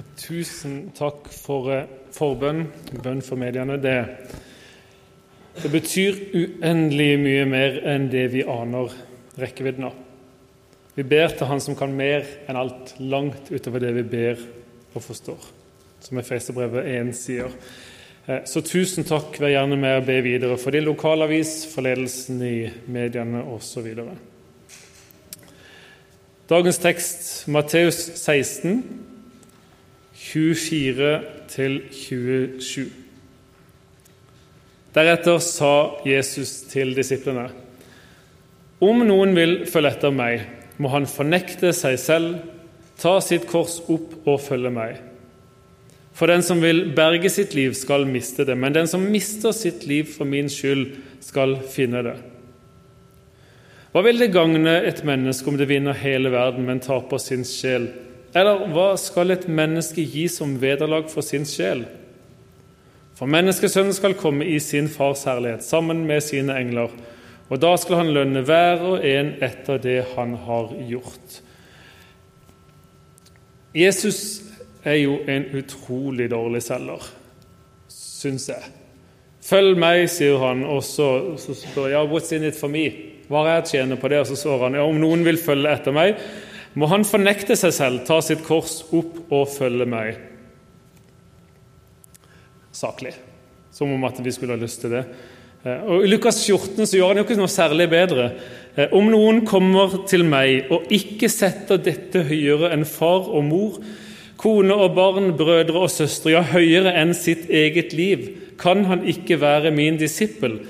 Og tusen takk for eh, forbønn, bønn for mediene. Det, det betyr uendelig mye mer enn det vi aner rekkevidden av. Vi ber til Han som kan mer enn alt, langt utover det vi ber og forstår, som Efeserbrevet 1 sier. Eh, så tusen takk. Vær gjerne med å be videre for din lokalavis, for ledelsen i mediene osv. Dagens tekst, Matteus 16, 24-27. Deretter sa Jesus til disiplene.: Om noen vil følge etter meg, må han fornekte seg selv, ta sitt kors opp og følge meg. For den som vil berge sitt liv, skal miste det, men den som mister sitt liv for min skyld, skal finne det. Hva vil det gagne et menneske om det vinner hele verden, men taper sin sjel? Eller hva skal et menneske gi som vederlag for sin sjel? For menneskesønnen skal komme i sin fars herlighet sammen med sine engler, og da skal han lønne hver og en etter det han har gjort. Jesus er jo en utrolig dårlig selger, syns jeg. Følg meg, sier han, og så, spør jeg what's in it for me? Hva er jeg tjener på det? Og så svarer han ja, om noen vil følge etter meg, må han fornekte seg selv, ta sitt kors opp og følge meg. Saklig. Som om at vi skulle ha lyst til det. Eh, og I Lukas 14 så gjør han jo ikke noe særlig bedre. Eh, om noen kommer til meg og ikke setter dette høyere enn far og mor, kone og barn, brødre og søstre, ja, høyere enn sitt eget liv, kan han ikke være min disippel.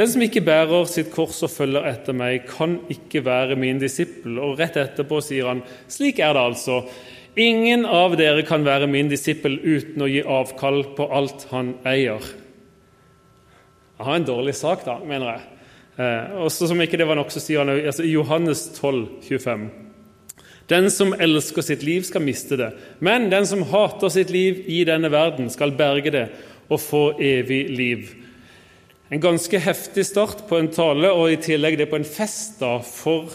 Den som ikke bærer sitt kors og følger etter meg, kan ikke være min disippel. Og rett etterpå sier han, slik er det altså. Ingen av dere kan være min disippel uten å gi avkall på alt han eier. Jeg har en dårlig sak, da, mener jeg. Eh, også som ikke det var nok, så sier han altså, i Johannes 12, 25. Den som elsker sitt liv, skal miste det. Men den som hater sitt liv i denne verden, skal berge det og få evig liv. En ganske heftig start på en tale, og i tillegg det på en fest da, for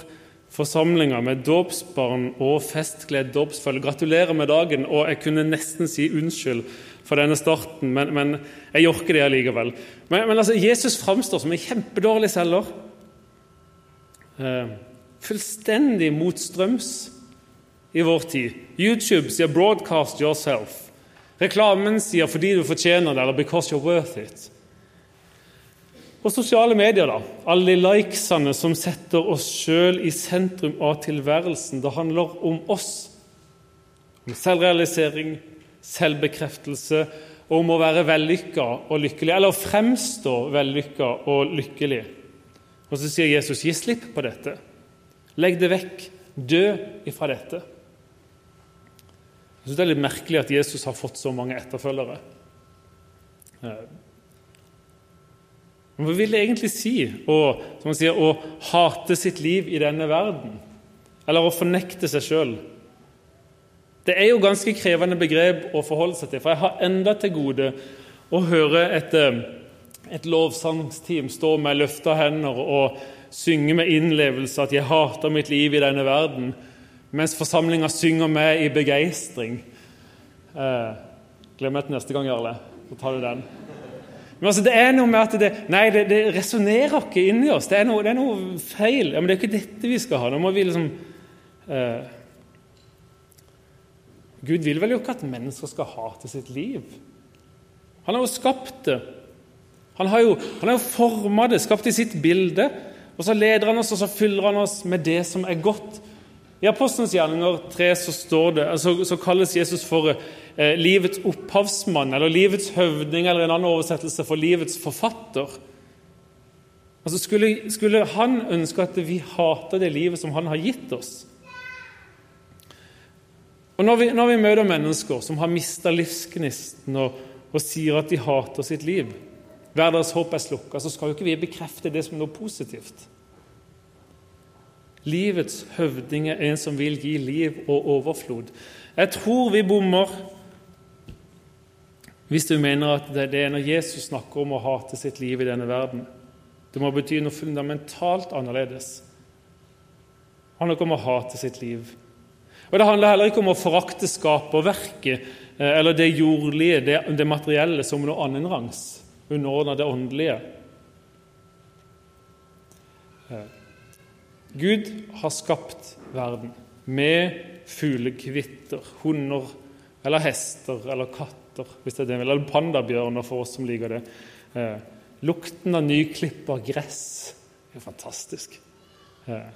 forsamlinga med dåpsbarn og festkledd dåpsfølge. Gratulerer med dagen, og jeg kunne nesten si unnskyld for denne starten, men, men jeg ikke det allikevel. Men, men altså, Jesus framstår som en kjempedårlig selger. Eh, fullstendig motstrøms i vår tid. YouTube sier 'broadcast yourself'. Reklamen sier 'fordi du fortjener det', eller 'because you're worth it'. Og sosiale medier, da. Alle de likesene som setter oss sjøl i sentrum av tilværelsen. Det handler om oss. Om selvrealisering, selvbekreftelse og om å være vellykka og lykkelig. Eller å fremstå vellykka og lykkelig. Og så sier Jesus, gi slipp på dette. Legg det vekk. Dø ifra dette. Jeg synes Det er litt merkelig at Jesus har fått så mange etterfølgere. Eh, hva vil det egentlig si å, sier, å hate sitt liv i denne verden? Eller å fornekte seg sjøl? Det er jo ganske krevende begrep å forholde seg til. For jeg har enda til gode å høre et, eh, et lovsangsteam stå med løfta hender og synge med innlevelse at 'jeg hater mitt liv i denne verden', mens forsamlinga synger med i begeistring. Eh, glem det neste gang, Jarle. Så tar du den. Men altså, det er noe med at det, nei, det, det resonnerer ikke inni oss. Det er, noe, det er, noe, feil. Ja, men det er ikke dette vi skal ha. Nå må vi liksom eh, Gud vil vel jo ikke at mennesker skal hate sitt liv? Han har jo skapt det. Han har jo, han har jo forma det, skapt det i sitt bilde. Og så leder han oss, og så fyller han oss med det som er godt. I Apostelens gjerninger 3 så, står det, så, så kalles Jesus for livets opphavsmann eller livets høvding eller en annen oversettelse for livets forfatter. Altså skulle, skulle han ønske at vi hater det livet som han har gitt oss? Og Når vi, når vi møter mennesker som har mista livsgnisten og, og, sier at de hater sitt liv, hver håp er slukka, så skal jo ikke vi bekrefte det som noe positivt. Livets høvding er en som vil gi liv og overflod. Jeg tror vi bommer hvis du mener at det er når Jesus snakker om å hate sitt liv i denne verden. Det må bety noe fundamentalt annerledes. Det handler ikke om å hate sitt liv. Og Det handler heller ikke om å forakte skaperverket eh, eller det jordlige, det, det materielle, som noe annenrangs, underordna det åndelige. Eh, Gud har skapt verden med fuglekvitter, hunder eller hester eller katter, hvis det er det, eller pandabjørner for oss som liker det. Eh, lukten av nyklippa gress er fantastisk. Eh,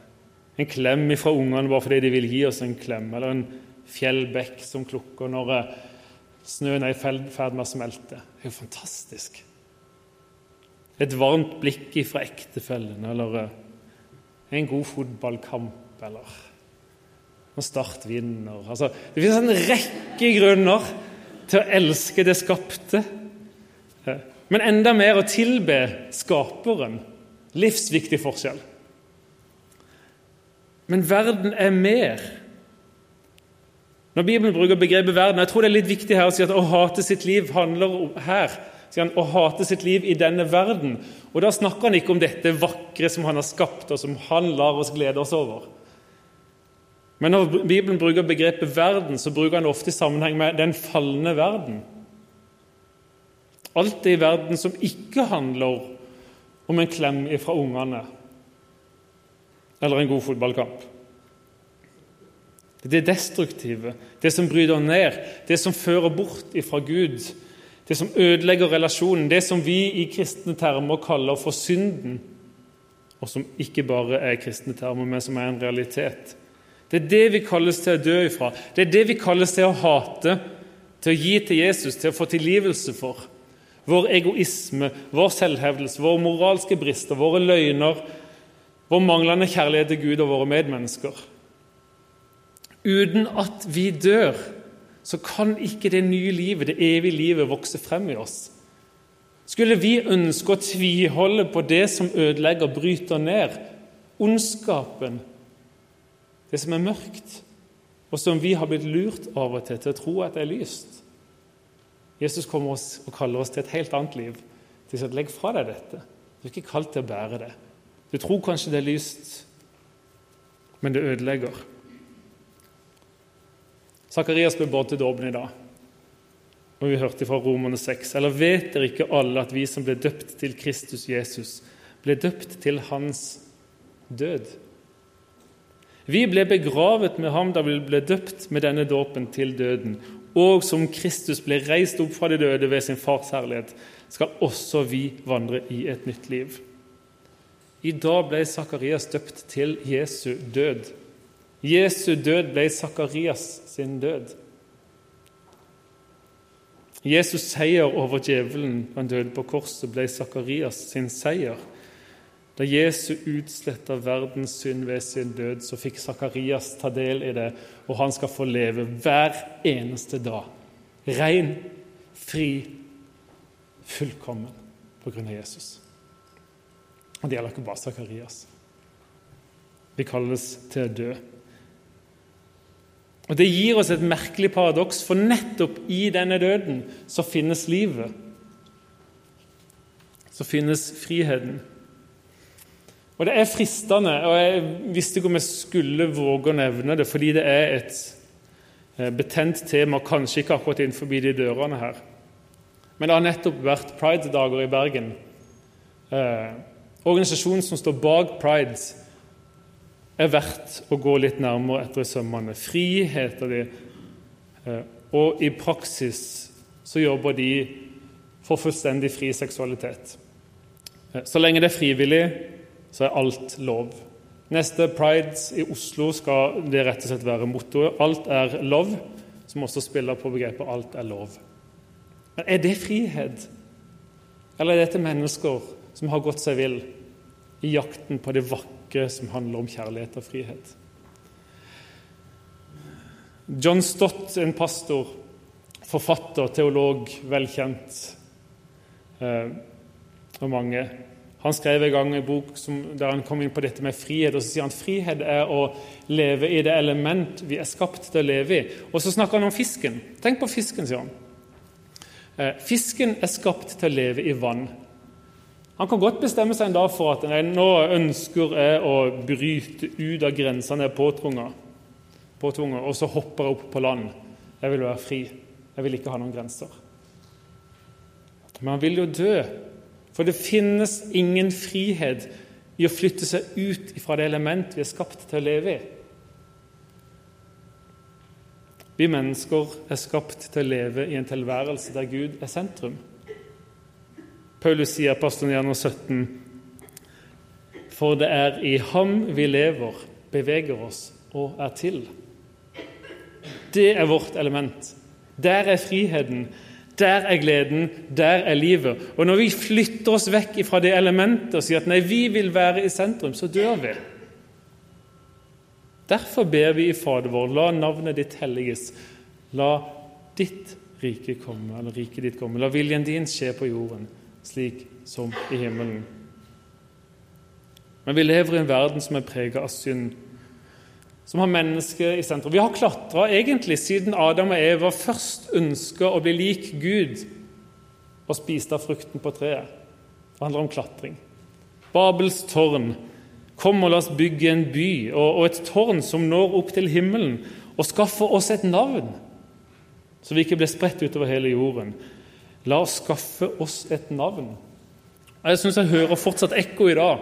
en klem fra ungene bare fordi de vil gi oss en klem, eller en fjellbekk som klukker når eh, snøen er i ferd med å smelte. Er jo fantastisk. Et varmt blikk fra ektefellen, eller eh, en god fotballkamp, eller når Start vinner altså, Det finnes en rekke grunner til å elske det skapte. Men enda mer å tilbe skaperen. Livsviktig forskjell. Men verden er mer. Når Bibelen bruker begrepet 'verden' Jeg tror det er litt viktig her å si at å hate sitt liv handler om her. Sier han, å hate sitt liv i denne verden. Og Da snakker han ikke om dette vakre som han har skapt, og som han lar oss glede oss over. Men når Bibelen bruker begrepet 'verden', så bruker han ofte i sammenheng med den falne verden. Alt det i verden som ikke handler om en klem fra ungene eller en god fotballkamp. Det destruktive, det som bryter ned, det som fører bort ifra Gud, det som ødelegger relasjonen, det som vi i kristne termer kaller for synden, og som ikke bare er kristne termer, men som er en realitet. Det er det vi kalles til å dø ifra. Det er det vi kalles til å hate, til å gi til Jesus, til å få tilgivelse for. Vår egoisme, vår selvhevdelse, våre moralske brister, våre løgner, vår manglende kjærlighet til Gud og våre medmennesker. Uten at vi dør, så kan ikke det nye livet, det evige livet, vokse frem i oss. Skulle vi ønske å tviholde på det som ødelegger, bryter ned, ondskapen, det som er mørkt, og som vi har blitt lurt av og til til å tro at det er lyst Jesus kommer oss og kaller oss til et helt annet liv. Til å Legg fra deg dette. Du er ikke kalt til å bære det. Du tror kanskje det er lyst, men det ødelegger. Zakarias ble båret til dåpen i dag, og vi hørte fra Romerne 6. Eller vet dere ikke alle at vi som ble døpt til Kristus Jesus, ble døpt til hans død? Vi ble begravet med ham da vi ble døpt med denne dåpen til døden. Og som Kristus ble reist opp fra de døde ved sin fars herlighet, skal også vi vandre i et nytt liv. I dag ble Sakarias døpt til Jesu død. Jesu død ble Sakarias sin død. Jesus' seier over djevelen han døde på korset, ble Sakarias sin seier. Da Jesu utsletta verdens synd ved sin død, så fikk Sakarias ta del i det, og han skal få leve hver eneste dag. Ren, fri, fullkommen på grunn av Jesus. Og det gjelder ikke bare Sakarias. Vi kalles til å dø. Og Det gir oss et merkelig paradoks, for nettopp i denne døden så finnes livet. Så finnes friheten. Og Det er fristende, og jeg visste ikke om jeg skulle våge å nevne det, fordi det er et eh, betent tema, kanskje ikke akkurat innenfor de dørene her. Men det har nettopp vært Pride-dager i Bergen. Eh, Organisasjonen som står bak Pride, er verdt å gå litt nærmere etter i sømmene. Fri heter de, eh, og i praksis så jobber de for fullstendig fri seksualitet. Eh, så lenge det er frivillig, så er alt lov. Neste prides i Oslo skal det rett og slett være mottoet 'Alt er lov', som også spiller på begrepet 'alt er lov'. Men er det frihet? Eller er det til mennesker som har gått seg vill i jakten på det vakre som handler om kjærlighet og frihet. John Stott, en pastor, forfatter, teolog, velkjent eh, av mange. Han skrev en gang en bok som, der han kom inn på dette med frihet. og så sier han at Frihet er å leve i det element vi er skapt til å leve i. Og så snakker han om fisken. Tenk på fisken, sier han. Eh, fisken er skapt til å leve i vann. Han kan godt bestemme seg en dag for at nei, nå ønsker jeg å bryte ut av grensene jeg er påtvunget. og så hopper jeg opp på land. Jeg vil være fri. Jeg vil ikke ha noen grenser. Men han vil jo dø, for det finnes ingen frihet i å flytte seg ut fra det element vi er skapt til å leve i. Vi mennesker er skapt til å leve i en tilværelse der Gud er sentrum. Paulus sier Apostelgjerningen 17.: For det er i Ham vi lever, beveger oss og er til. Det er vårt element. Der er friheten. Der er gleden. Der er livet. Og når vi flytter oss vekk fra det elementet og sier at nei, vi vil være i sentrum, så dør vi. Derfor ber vi i Fader vår, la navnet ditt helliges. La ditt rike komme, eller riket ditt komme. La viljen din skje på jorden slik som i himmelen. Men vi lever i en verden som er preget av synd, som har mennesket i sentrum. Vi har klatra egentlig siden Adam og Eva først ønska å bli lik Gud og spiste av frukten på treet. Det handler om klatring. Babels tårn. Kom og la oss bygge en by og, et tårn som når opp til himmelen, og skaffer oss et navn, så vi ikke blir spredt utover hele jorden. La oss skaffe oss et navn. Jeg syns jeg hører fortsatt ekko i dag,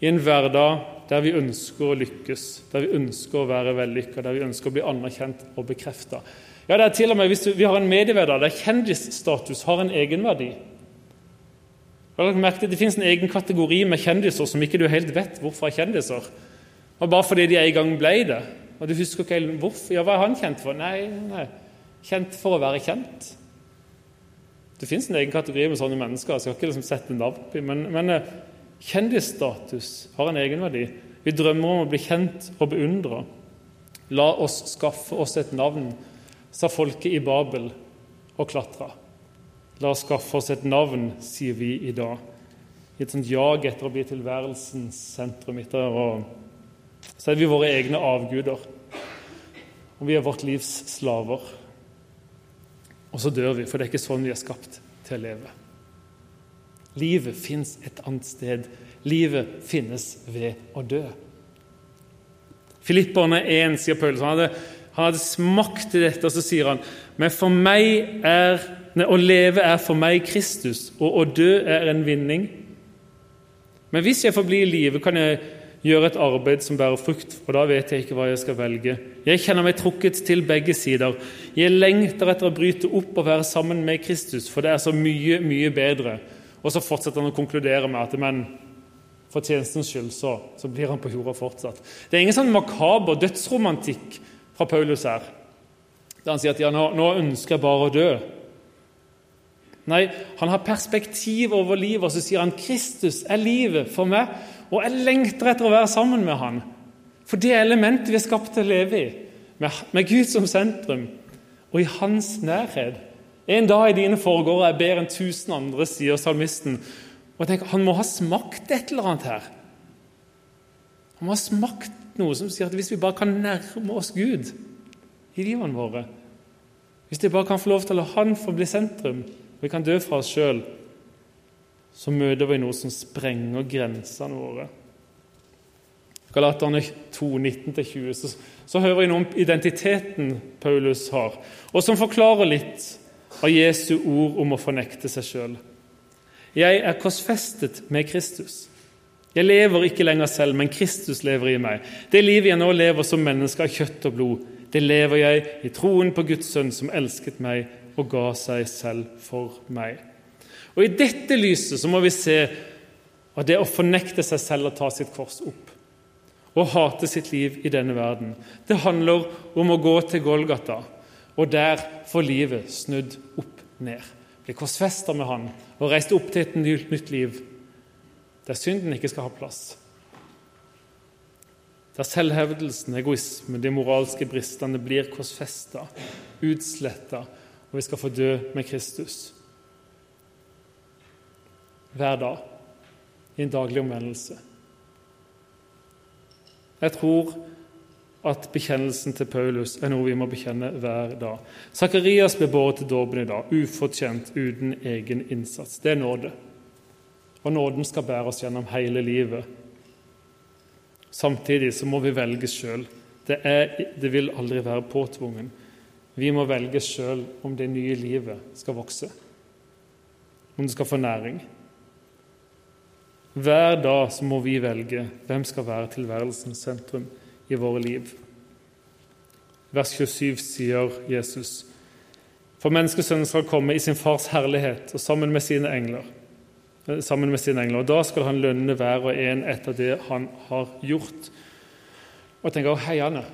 i en hverdag der vi ønsker å lykkes, der vi ønsker å være vellykka, der vi ønsker å bli anerkjent og bekrefta. Ja, det er til og med hvis vi har en mediehverdag der kjendisstatus har en egenverdi. Har dere merket Det finnes en egen kategori med kjendiser som ikke du helt vet hvorfor er kjendiser. Og bare fordi de en gang ble det. Og du husker ikke helt hvorfor. Ja, hva er han kjent for? Nei, nei. kjent for å være kjent. Det fins en egen kategori med sånne mennesker. Jeg skal ikke liksom sette navn på men, men eh, kjendisstatus har en egenverdi. Vi drømmer om å bli kjent og beundra. La oss skaffe oss et navn, sa folket i Babel og klatra. La oss skaffe oss et navn, sier vi i dag. I et sånt jag etter å bli tilværelsens sentrum. etter å Så er vi våre egne avguder. Og vi er vårt livs slaver og så dør vi, for det er ikke sånn vi er skapt til å leve. Livet fins et annet sted. Livet finnes ved å dø. Filipperne 1, sier Paulus. Han hadde, han hadde smakt i dette, og så sier han men for meg er, Å leve er for meg Kristus, og å dø er en vinning. Men hvis jeg får bli i live, kan jeg gjøre et arbeid som bærer frukt, og da vet jeg ikke hva jeg skal velge. Jeg kjenner meg trukket til begge sider. Jeg lengter etter å bryte opp og være sammen med Kristus, for det er så mye, mye bedre. Og så fortsetter han å konkludere med at men for tjenestens skyld så, så blir han på jorda fortsatt. Det er ingen sånn makaber dødsromantikk fra Paulus her, der han sier at ja, nå, nå ønsker jeg bare å dø. Nei, han har perspektiv over livet, og så sier han Kristus er livet for meg. Og jeg lengter etter å være sammen med han. For det er elementet vi er skapt til å leve i, med, med Gud som sentrum, og i hans nærhet. En dag i dine forgårder er bedre enn tusen andre, sier salmisten. Og jeg tenker, Han må ha smakt et eller annet her. Han må ha smakt noe som sier at hvis vi bare kan nærme oss Gud i livene våre Hvis vi bare kan få lov til å la Han få bli sentrum, og vi kan dø fra oss sjøl så møter vi noe som sprenger grensene våre. Galaterne 2, 19-20, så, så hører vi noe om identiteten Paulus har, og som forklarer litt av Jesu ord om å fornekte seg sjøl. Jeg er korsfestet med Kristus. Jeg lever ikke lenger selv, men Kristus lever i meg. Det livet jeg nå lever som menneske av kjøtt og blod, det lever jeg i troen på Guds sønn som elsket meg og ga seg selv for meg. Og I dette lyset så må vi se at det å fornekte seg selv og ta sitt kors opp og hate sitt liv i denne verden, det handler om å gå til Golgata og der får livet snudd opp ned. Blir korsfesta med Han og reist opp til et nytt liv der synden ikke skal ha plass. Der selvhevdelsen, egoismen, de moralske bristene blir korsfesta, utsletta, og vi skal få dø med Kristus hver dag i en daglig omvendelse. Jeg tror at bekjennelsen til Paulus er noe vi må bekjenne hver dag. Sakarias ble båret til dåpen i dag, ufortjent, uten egen innsats. Det er nåde. Og nåden skal bære oss gjennom hele livet. Samtidig så må vi velge sjøl. Det, det vil aldri være påtvungen. Vi må velge sjøl om det nye livet skal vokse, om det skal få næring. Hver dag så må vi velge hvem skal være tilværelsens sentrum i våre liv. Vers 27 sier Jesus.: For menneskesønnen skal komme i sin fars herlighet og sammen med sine engler. Eh, sammen med sine engler. Og Da skal han lønne hver og en etter det han har gjort. Og jeg tenker heiende,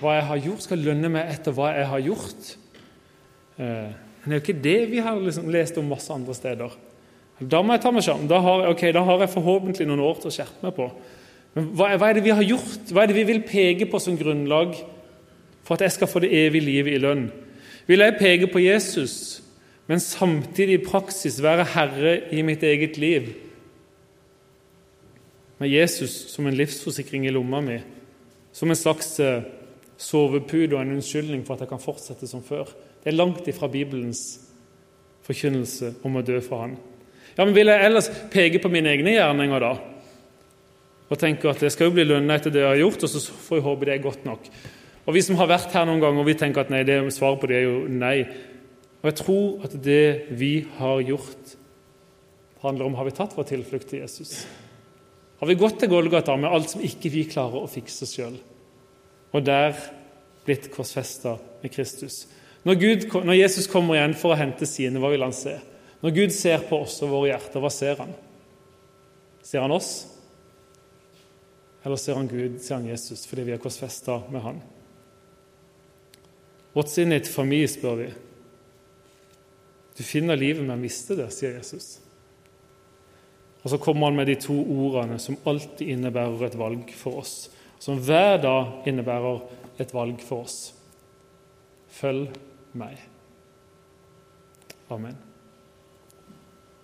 hva jeg har gjort, skal lønne meg etter hva jeg har gjort. Eh, men det er jo ikke det vi har liksom lest om masse andre steder. Da må jeg ta meg sammen. Da har, okay, da har jeg forhåpentlig noen år til å skjerpe meg på. Hva, hva, er det vi har gjort? Hva er det vi vil peke på som grunnlag for at jeg skal få det evige livet i lønn? Vil jeg peke på Jesus, men samtidig i praksis være herre i mitt eget liv? Med Jesus som en livsforsikring i lomma mi, som en slags sovepute og en unnskyldning for at jeg kan fortsette som før. Det er langt ifra Bibelens forkynnelse om å dø for Han. Ja, men Vil jeg ellers peke på mine egne gjerninger da? Og tenker at jeg skal jo bli lønna etter det jeg har gjort, og så får jeg håpe det er godt nok. Og Vi som har vært her noen ganger, vi tenker at nei, det svaret på det er jo nei. Og jeg tror at det vi har gjort, handler om har vi tatt vår tilflukt til Jesus. Har vi gått til Golgata med alt som ikke vi klarer å fikse sjøl, og der blitt korsfesta med Kristus? Når, Gud, når Jesus kommer igjen for å hente sine, hva vil han se? Når Gud ser på oss og våre hjerter, hva ser han? Ser han oss? Eller ser han Gud, ser han Jesus, fordi vi er korsfesta med han? What's in it for me, spør vi. Du finner livet med å miste det, sier Jesus. Og så kommer han med de to ordene som alltid innebærer et valg for oss. Som hver dag innebærer et valg for oss. Følg meg. Amen.